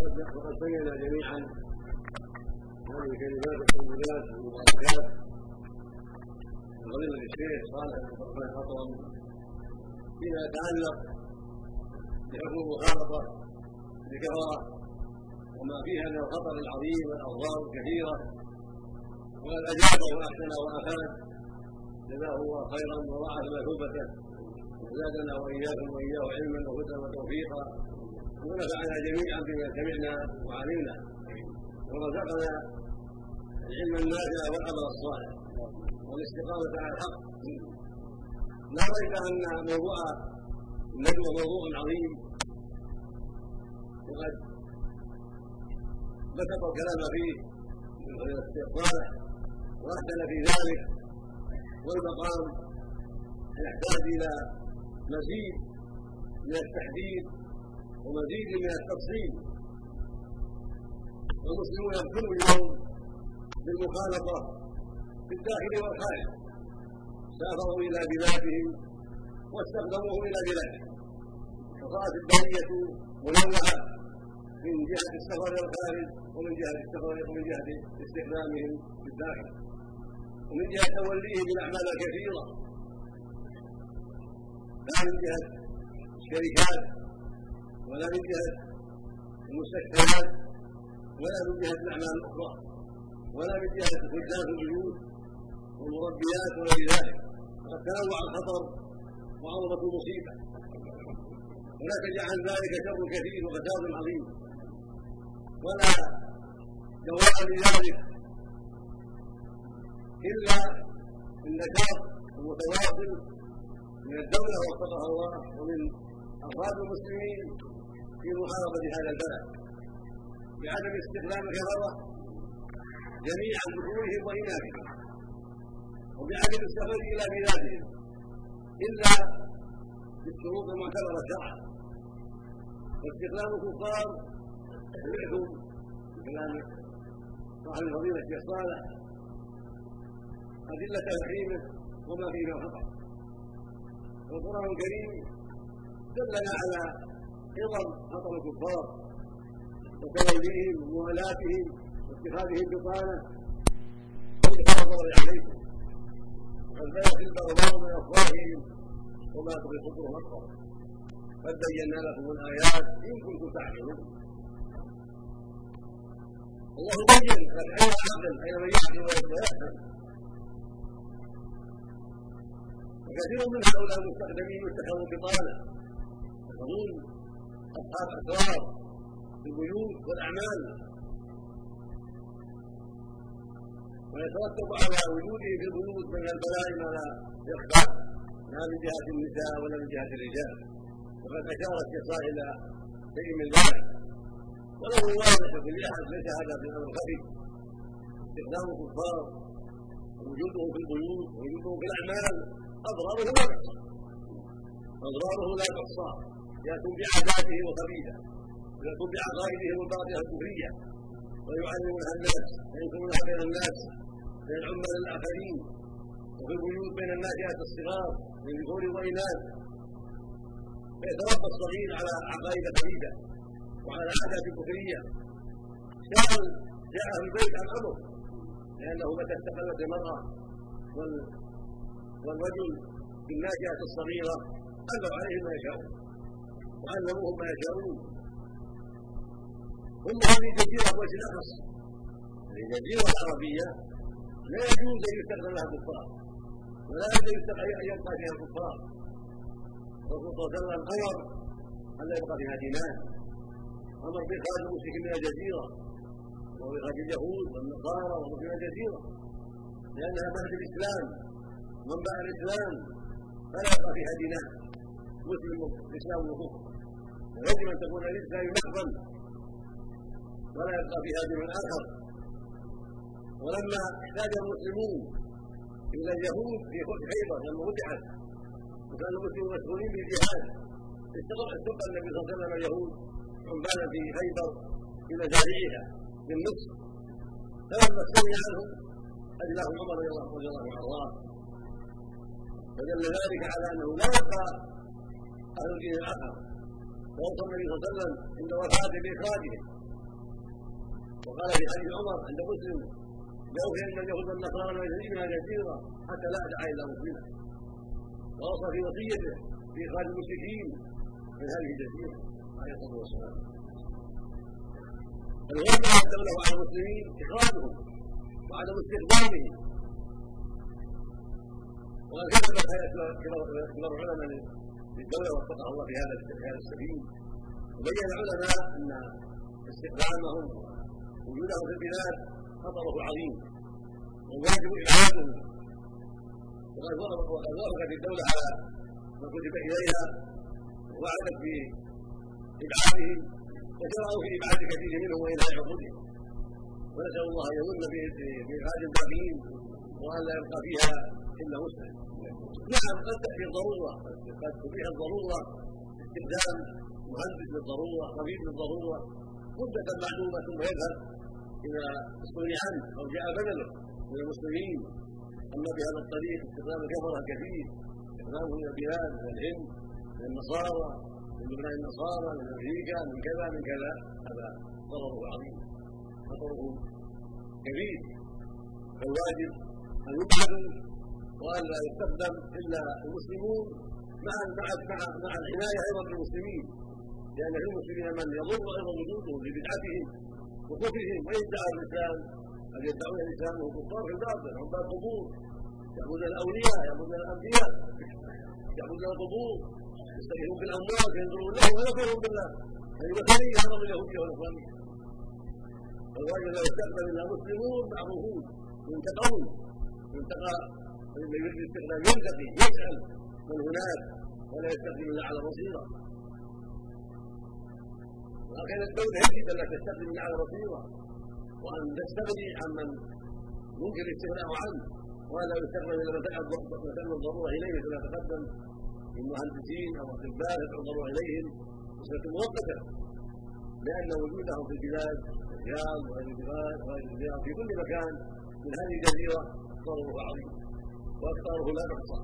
وقد سمعنا جميعا هذه الكلمات الطيبات المباركات من فضيلة الشيخ صالح بن الخطرم فيما يتعلق بحكم المخالطة بكثرة وما فيها من الخطر العظيم والاضرار الكثيره وقد اجاب واحسن وافاد جزاه الله خيرا وضاعف مثوبته وزادنا واياكم واياه علما وهدى وتوفيقا ونفعنا جميعا بما سمعنا وعلمنا. ورزقنا العلم النافع والعمل الصالح والاستقامة على الحق. لا ريب أن موضوع الندوه موضوع عظيم. وقد بسط الكلام فيه من استقباله وأحسن في ذلك. والمقام يحتاج إلى مزيد من التحديد ومزيد من التفصيل. والمسلمون يبتلوا اليوم بالمخالطه في الداخل والخارج. سافروا إلى بلادهم واستخدموه إلى بلادهم. فصارت البريه منوعه من جهة السفر إلى الخارج ومن جهة السفر ومن جهة استخدامهم في الداخل. ومن جهة توليهم بالاعمال الكثيرة. لا من جهة الشركات ولا من جهة المستشفيات ولا من جهة الأعمال الأخرى ولا من جهة خدام البيوت والمربيات وغير ذلك. وقد تنوع الخطر وعظمه المصيبة. ولا تجعل ذلك شر كثير وفساد عظيم. ولا جواب لذلك إلا النشاط المتواصل من الدولة وفقها الله ومن أفراد المسلمين. في محاربه هذا البلد. بعدم استخدام الكفره جميع ذكورهم وإناثهم. وبعدم السفر إلى بلادهم. إلا بالشروط المعتبرة شرعا. واستخدام الكفار سمعتم كلام صاحب الفضيلة الشيخ صالح. أدلة تحريمه وما فيه من خطأ. والقرآن الكريم دلنا على عظم خطر الكفار وتوليهم وموالاتهم واتخاذهم وإدخال الضرر عليكم. وقد بلغت البغضاء من أفواههم وما تغي صدورهم أكبر قد بينا لكم الآيات إن كنتم تعقلون. الله بين لك أين العقل أين من يعقل وكثير من هؤلاء المستخدمين يتخذون بطانة. يكونون أصحاب أسرار في البيوت والأعمال. ويترتب على وجوده في البيوت من البلاء ما لا يخفى لا من جهة النساء ولا من جهة الرجال. وقد أشار الشيخ إلى شيء من ذلك. وله في الأحد ليس هذا في الأمر خفي استخدام الكفار وجوده في البيوت ووجوده في الأعمال أضراره لا تحصى أضراره لا تحصى يأتون بعاداتهم وخبيثة ويأتون بعقائدهم الباطلة الكفرية ويعلمونها الناس وينكرونها بين الناس بين العمال الآخرين وفي البيوت بين الناشئات الصغار من ذكور وإناث فيتربى الصغير على عقائد خبيثة وعلى عادات كفرية سأل جاء في البيت عن أمر. لأنه متى استقلت المرأة والرجل بالناشئة الصغيرة ألوا عليهم ما يشاءون وعلموهم ما يشاءون ثم هذه الجزيرة وجه الأخص الجزيرة العربية لا يجوز أن يستخدم لها الكفار ولا يجوز أن يبقى فيها الكفار الرسول صلى الله عليه وسلم أمر أن لا يبقى فيها دينار. أمر بإخراج المشركين من الجزيرة. وبإخراج اليهود والنصارى وهم من الجزيرة. لأنها مهد الإسلام. منبع الإسلام فلا يبقى فيها دينار. مسلم الاسلام وكفر. ويجب أن تكون الاسلام محضا ولا يبقى فيها دين اخر ولما احتاج المسلمون إلى اليهود في خيبر لما فتحت وكان المسلمون مشغولين بالجهاد استقبل النبي صلى الله عليه وسلم اليهود عمالا في خيبر في مزارعها بالنصف فلما استغني عنهم أجلاهم عمر رضي الله عنه. وارضاه فدل ذلك على أنه لا يبقى أهل الدين الآخر. ووصى النبي صلى الله عليه وسلم عند وفاته باخراجهم وقال في حديث عمر عند مسلم لو ان اليهود ما يزيدنا كثيرا حتى لا أدعى الا مسلما ووصى في وصيته باخراج المشركين من هذه الجزيرة عليه الصلاة والسلام. الواجب على الدولة وعلى المسلمين اخراجهم وعدم استخدامهم وقد كتب كبار العلماء للدولة وفقه الله في هذا في هذا السبيل. وبين العلماء أن استخدامهم وجودهم في البلاد خطره عظيم. والواجب ابعادهم وقد وافقت الدولة على ما كتب إليها. ووعدت في إبعادهم. وجرأوا في إبعاد كثير منهم وإلى عقودهم ونسأل الله أن يمن بابعاد الباقيين وأن لا يبقى فيها إلا مسلم نعم قد تأتي الضرورة. قد تبيح الضرورة استخدام مهندس للضرورة طبيب للضرورة مدة معلومة ثم يذهب اذا استغني عنه أو جاء بدله من المسلمين أما بهذا الطريق استخدام الكفره كثير استخدامه من البلاد من الهند من النصارى من بلاد النصارى من أمريكا من كذا من كذا. هذا ضرره عظيم خطره كبير. فالواجب أن يبعدوا وأن لا يستخدم إلا المسلمون مع مع مع العناية أيضا بالمسلمين. لأن في المسلمين من يضر أيضا وجودهم ببدعتهم وكفرهم وإن ادعى الاسلام قد يدعون الإسلام وهم كفار في الباطل؟ هم باب قبور يعبدون الأولياء يعبدون الأنبياء يعبدون القبور. يستغيثون بالأموال ينظرون له ولا يكفرون بالله. هذه وثنيه هذا من اليهوديه والنصرانيه فالواجب لا يستقبل الا مسلمون مع وجود ينتقون ينتقى فإن يريد الاستقبال ينتقي يسأل من هناك ولا يستخدم إلا على بصيرة. ولكن الدولة يجب أن لا تستخدم إلا على بصيرة وأن تستغني عمن يمكن الاستغناء عنه ولا يستخدم إلا متى الضرورة إليه كما تقدم. من مهندسين أو أطباء الضرورة إليهم بصفة مؤقتة لأن وجودهم في البلاد الرياض وغير البلاد وغير في كل مكان من هذه الجزيرة ضرره عظيم واكثره لا تحصى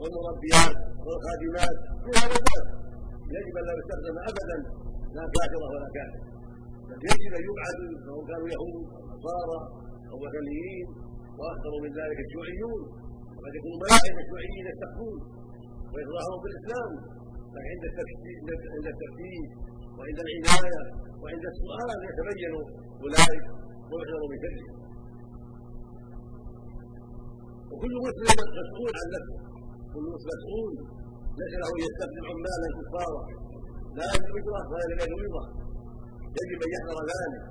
والمربيات والخادمات هذا الباب يجب أن لا يستخدم ابدا لا كافرة ولا كافر. بل يجب أن يبعد سواء كانوا يهود أو نصارى أو وثنيين وأكثر من ذلك الشيوعيون. وقد يكون ملائكه الشيوعيين يستخفون ويتظاهرون بالاسلام لكن عند التفتيش عند التفتيش وعند العناية وعند السؤال يتبين أولئك ويحذر من شرهم وكل مسلم مسؤول عن نفسه. كل مسؤول. ليس له يستخدم عمالا كفارا لا يجوز ولا يجوز يجب أن يحذر ذلك.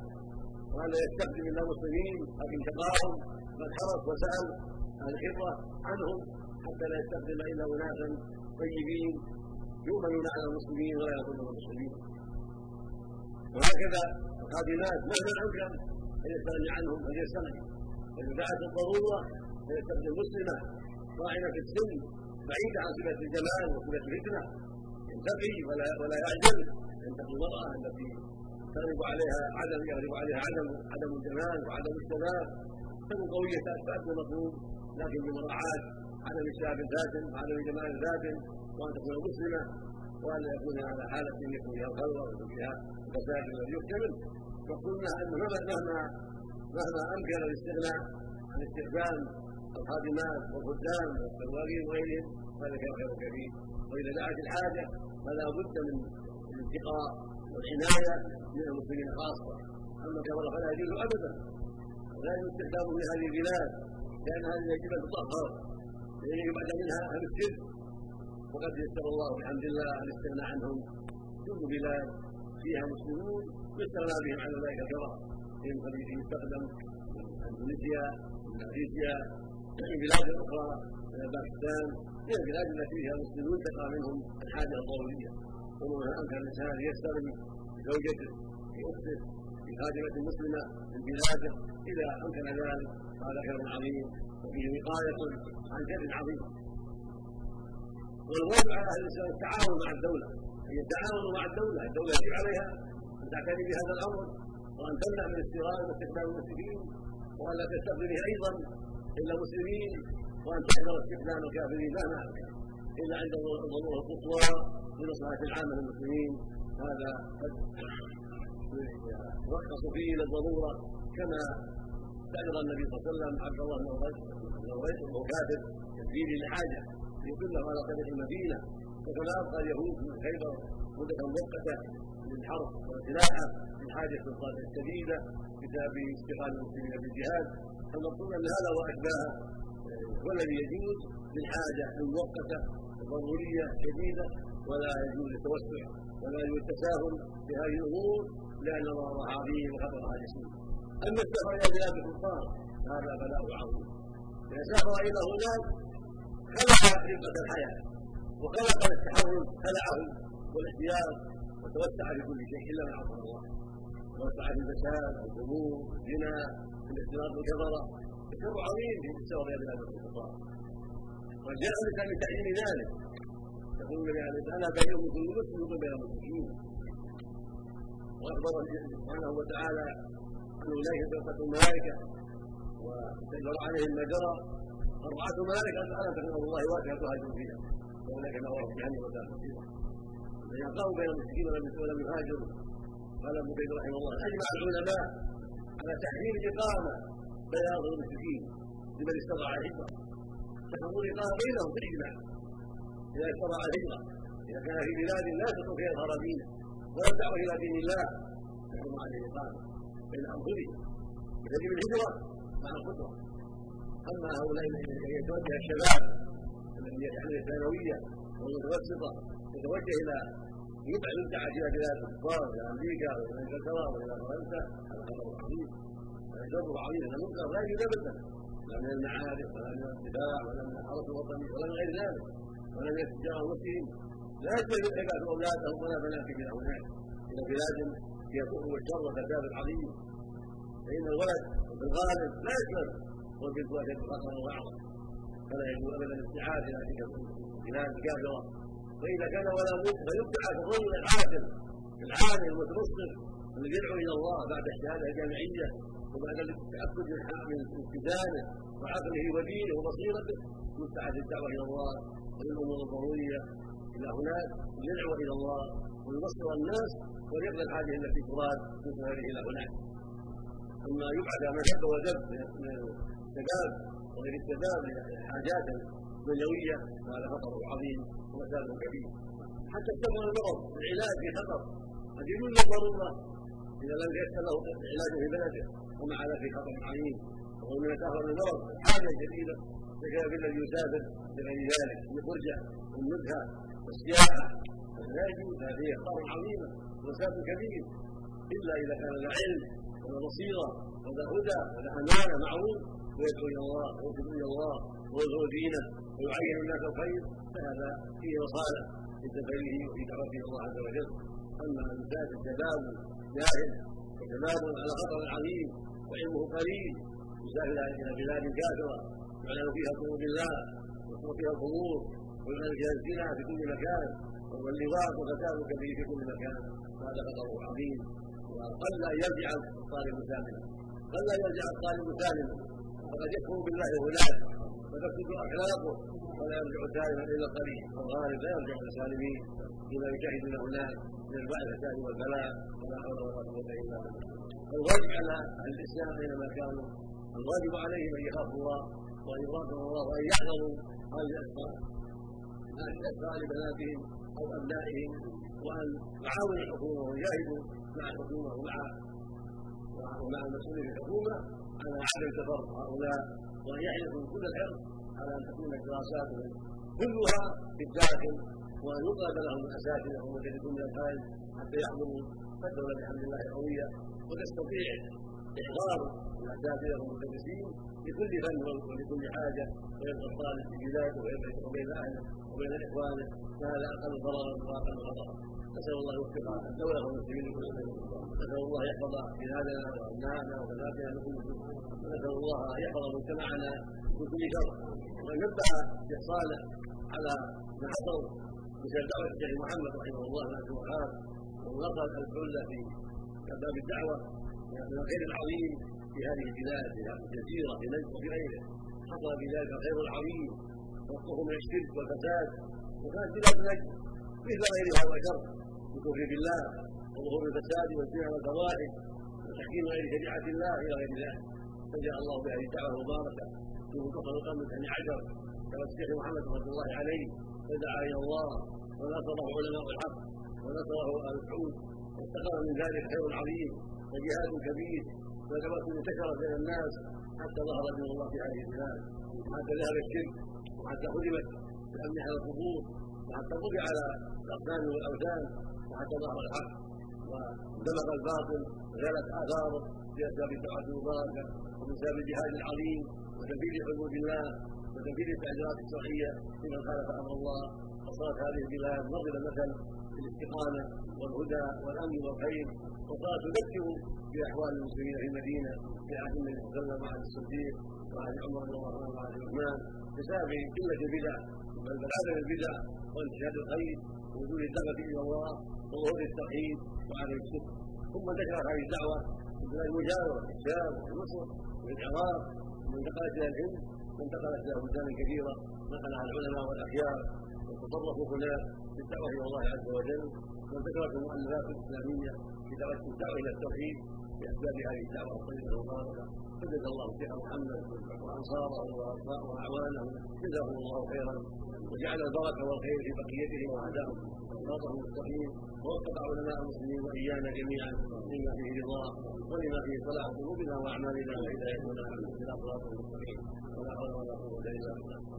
وان يستخدم الا مسلمين لكن تقاهم من حرص وسأل عن الخبرة عنهم حتى لا يستخدم إلا أناسا طيبين يؤمنون على المسلمين ولا يظلمون المسلمين. وهكذا الخادمات مهما امكن أن يستغني عنهم أن يستغني فاذا دعت الضرورة فيستخدم مسلمه صاحبه في السن بعيدة عن صفة الجمال وصفة الفتنة. ينتقي ولا ولا يعجل. ينتقي المرأة التي تغلب عليها عدم يغلب عليها عدم عدم الجمال وعدم الشباب. تكون قوية تأتي المطلوب لكن بمراعاه عدم الشباب الفاتن وعدم الجمال الفاتن وأن تكون مسلمة وأن يكون على حالة يكون فيها الخلوه ويكون فيها الفساد الذي يحتمل وقلنا أنه مهما مهما امكن الاستغناء عن الخادمات والخدام والسواقين وغيرهم فذلك خير كبير. وإذا دعت الحاجة فلا بد من الانتقاء والعناية من المسلمين خاصة. أما كما فلا يجوز ابدا. لا يجوز استخدامه في هذه البلاد لأن هذه يجب أن تطهر. لأن يبعد منها أهل الشرك وقد يسر الله بحمد الله الاستغناء عنهم كل بلاد فيها مسلمون يستغنى بهم عن اولئك الكفره من يستخدم اندونيسيا ماليزيا بلاد أخرى من باكستان من البلاد التي فيها مسلمون تقع منهم الحاجة الضرورية. ومن أمكن الإنسان أن يستغني بزوجته باخته بخادمه مسلمة من بلاده. اذا أمكن ذلك هذا خير عظيم وفيه وقاية عن شر عظيم. والواجب على أهل الإسلام التعاون مع الدولة. ان يتعاونوا مع الدولة الدولة يجب عليها أن تعتني بهذا الأمر وأن تمنع من استيراد واستخدام المسلمين وان لا أيضا إلا مسلمين وان تحذر استخدام الكافرين مهما إلا عند الضروره القصوى لمصلحة العامة للمسلمين. هذا قد رخص فيه إلى الضروره كما سأل النبي صلى الله عليه وسلم عبد الله بن عبيد وهو كافر يكفيه لحاجه يدله على طريق المدينة. وكما أبقى اليهود من خيبر مدة مؤقته للحرب والسلاحه من حاجة شديده بسبب استقال المسلمين بالجهاد فالمقصود إن هذا واشباهه هو الذي يجوز للحاجة المؤقته الضروريه شديدة ولا يجوز التوسع ولا يجوز التساهل في هذه الأمور لأن الله عظيم وخطرها جسيم أما السفر إلى بلاد الكفار هذا بلاء عظيم. إذا سافر إلى هناك خلع رقه الحياة وخلق التحرر خلعه والاحتياط وتوسع في كل شيء إلا من عصم الله. توسع في الفساد والخمور والزنا والاختلاط بالكفرة. الشر عظيم في السفر إلى بلاد الكفار وجاء الاسلام بتعليم ذلك. يقول النبي عليه الصلاة والسلام بين كل مسلم وبين المسلمين. وأخبر سبحانه وتعالى ان اولئك توفت الملائكة وجر عليهم ما جرى اربعه ملائكة الا تكون الله واسعة تهاجر فيها واولئك مأواهم جهنم وساءت مصيرا الذين قاموا بين المسلمين ولم يهاجروا. قال ابن بيت رحمه الله. اجمع العلماء على تحريم الإقامة بين المشركين لمن استطاع الهجرة. تحرموا الإقامة بينهم بالإجماع. إذا استطاع الهجرة إذا كان في بلاد لا يستطيع فيها اظهار دينه ولا الدعوه إلى دين الله تحرم عليه الإقامة بين أنفسهم. بسبب الهجرة مع القدره أما هؤلاء الذين يتوجه الشباب الذي يحمل الثانويه والمتوسطة يتوجه إلى يبعد الدعاء إلى بلاد الكفار إلى أمريكا والى انجلترا والى فرنسا هذا خطر عظيم شر عظيم هذا منكر لا يجوز ابدا لا من المعارف ولا من الاتباع ولا من الحرس الوطني ولا من غير ذلك ولا من التجاره المسلمين لا يجوز العباد اولادهم ولا بناتهم إلى هناك إلى بلاد فيها كفر والشر والفساد العظيم. فإن الولد في الغالب لا يشمل والبنت اشد خطرا واعظم فلا يجوز ابدا الاستعاذ إلى تلك البلاد الكافره وإذا كان ولا بد فيبتعث الرجل العادل العالم المتبصر الذي يدعو إلى الله بعد الشهادة الجامعية وبعد التأكد من اتزانه وعقله ودينه وبصيرته يبتعث الدعوه إلى الله والامور الضرورية. إلى هناك ليدعو إلى الله ويبصر الناس ويقضي الحاجة التي تراد من سفره إلى هناك أما يبعد ما شد وجد من الشباب وغير الشباب حاجات دنيويه فهذا خطر عظيم وفساد كبير. حتى استمر المرض العلاج في خطر. قد يكون ضروره إذا لم ييسر له العلاج في بلده ومع ذلك في خطر عظيم. وهو من تاخر المرض حاجة شديده بخلاف الذي يسافر لغير ذلك الفرجه والنزهه والسياحه لا يجوز. هذه اخطار عظيمة وفساد كبير. إلا إذا كان له علم ولا بصيرة ولا هدى ولا أمانة معروف. ويدعو إلى الله ويوصل إلى الله ويظهر دينه ويعين الناس الخير فهذا فيه مصالح في سفره وفي دعوته الله عز وجل. أما ان يسافر شباب جاهل وشباب على خطر عظيم وعلمه قليل يسافر إلى بلاد كافرة يعلن فيها طرق الله ويكون فيها الخمور ويعلن فيها الزنا في كل مكان واللواط وفساد كبير في كل مكان. هذا خطر عظيم وقل ان يرجع الطالب سالما. قل ان يرجع الطالب سالما. فقد يكفر بالله هناك وتفسد أخلاقه ولا يرجع سالما الا قليل والغالب لا يرجع للسالمين بما يشاهدون هناك من الفساد والبلاء ولا حول ولا قوة إلا بالله. الواجب على أهل الإسلام اينما كانوا الواجب عليهم أن يخافوا الله وأن يراقبوا الله وأن يحذروا هذه الاسرار هذه الاسرار لبناتهم أو أبنائهم وأن يعاونوا الحكومة ويجاهدوا مع الحكومة ومع ومع المسؤولين في الحكومة على عدم تفرق هؤلاء وأن يحرصوا كل الحرص على أن تكون دراساتهم كلها في الداخل وأن يقابل لهم الأساتذة ومدرسون من الخارج حتى يحضروا فالدوله بحمد الله قويه وتستطيع إحضار الأساتذة والمدرسين لكل فن ولكل حاجة ويبقى الطالب في بلاده ويبقى بين أهله وبين إخوانه فهذا أقل ضررا وأقل خطرا نسال الله يوفق الدولة والمسلمين نسال الله يحفظ بلادنا وابنائنا وبناتنا لكل ونسال الله أن يحفظ مجتمعنا من كل شر. وأن ينبه الشيخ صالح على ما حصل مثل دعوة الشيخ محمد رحمه الله من الوهاب ونصر الحله في باب الدعوة. من الخير العظيم في هذه البلاد في هذه الجزيرة في نجد وفي غيره. حصل في ذلك الخير العظيم. وقفه من الشرك والفساد. وكانت بلاد نجد مثل غيرها وشر. بالكفر بالله وظهور الفساد والزنا والفواحش وتحكيم غير شريعة الله إلى غير ذلك فجاء الله بهذه الدعوه المباركه في منتصف القرن عشر. كما الشيخ محمد رضي الله عليه فدعا إلى الله ونصره علماء الحق ونصره أهل الحوت واستقر من ذلك خير عظيم وجهاد كبير ودعوه انتشرت بين الناس حتى ظهر دين الله في هذه البلاد. وحتى ذهب الشرك وحتى خدمت بامن على القبور وحتى طبع على الأقدام والأوثان وحتى ظهر الحق. واندمج الباطل وزالت آثاره باسباب الدعوه المباركه ومن سبب الجهاد العظيم وتنفيذ حدود الله وتنفيذ التعزيرات الشرعيه لمن خالف أمر الله. وصارت هذه البلاد مضرب مثل بالاستقامه والهدى والأمن والخير. وصارت تذكر بأحوال المسلمين في المدينة في عهد النبي صلى الله عليه وسلم وعهد الصديق وعهد عمر رضي الله عنه وعهد عثمان بسبب قلة البدع بل عدم البدع وانتشار الخير ووجود الدعوة إلى الله وظهور التوحيد وعدم الشرك. ثم انتشرت هذه الدعوة في بلاد المجاوره الشام ومصر والعراق وانتقلت إلى الهند وانتقلت إلى بلدان كثيرة نقلها العلماء والأخيار وتصرفوا هناك بالدعوة إلى الله عز وجل. وانتشرت المؤلفات الإسلامية في الدعوة إلى التوحيد بأسباب هذه الدعوة الطيبة المباركة. فجزا الله الشيخ محمد وانصاره وأعوانه. جزاهم الله خيرا. وجعل البركة والخير في بقيتهم وهداهم صراطه المستقيم. ووفق علماء المسلمين وإيانا جميعا. لما فيه رضاه ولما فيه صلاح قلوبنا وأعمالنا وهدايتنا إلى صراط المستقيم. ولا حول ولا قوة إلا بالله.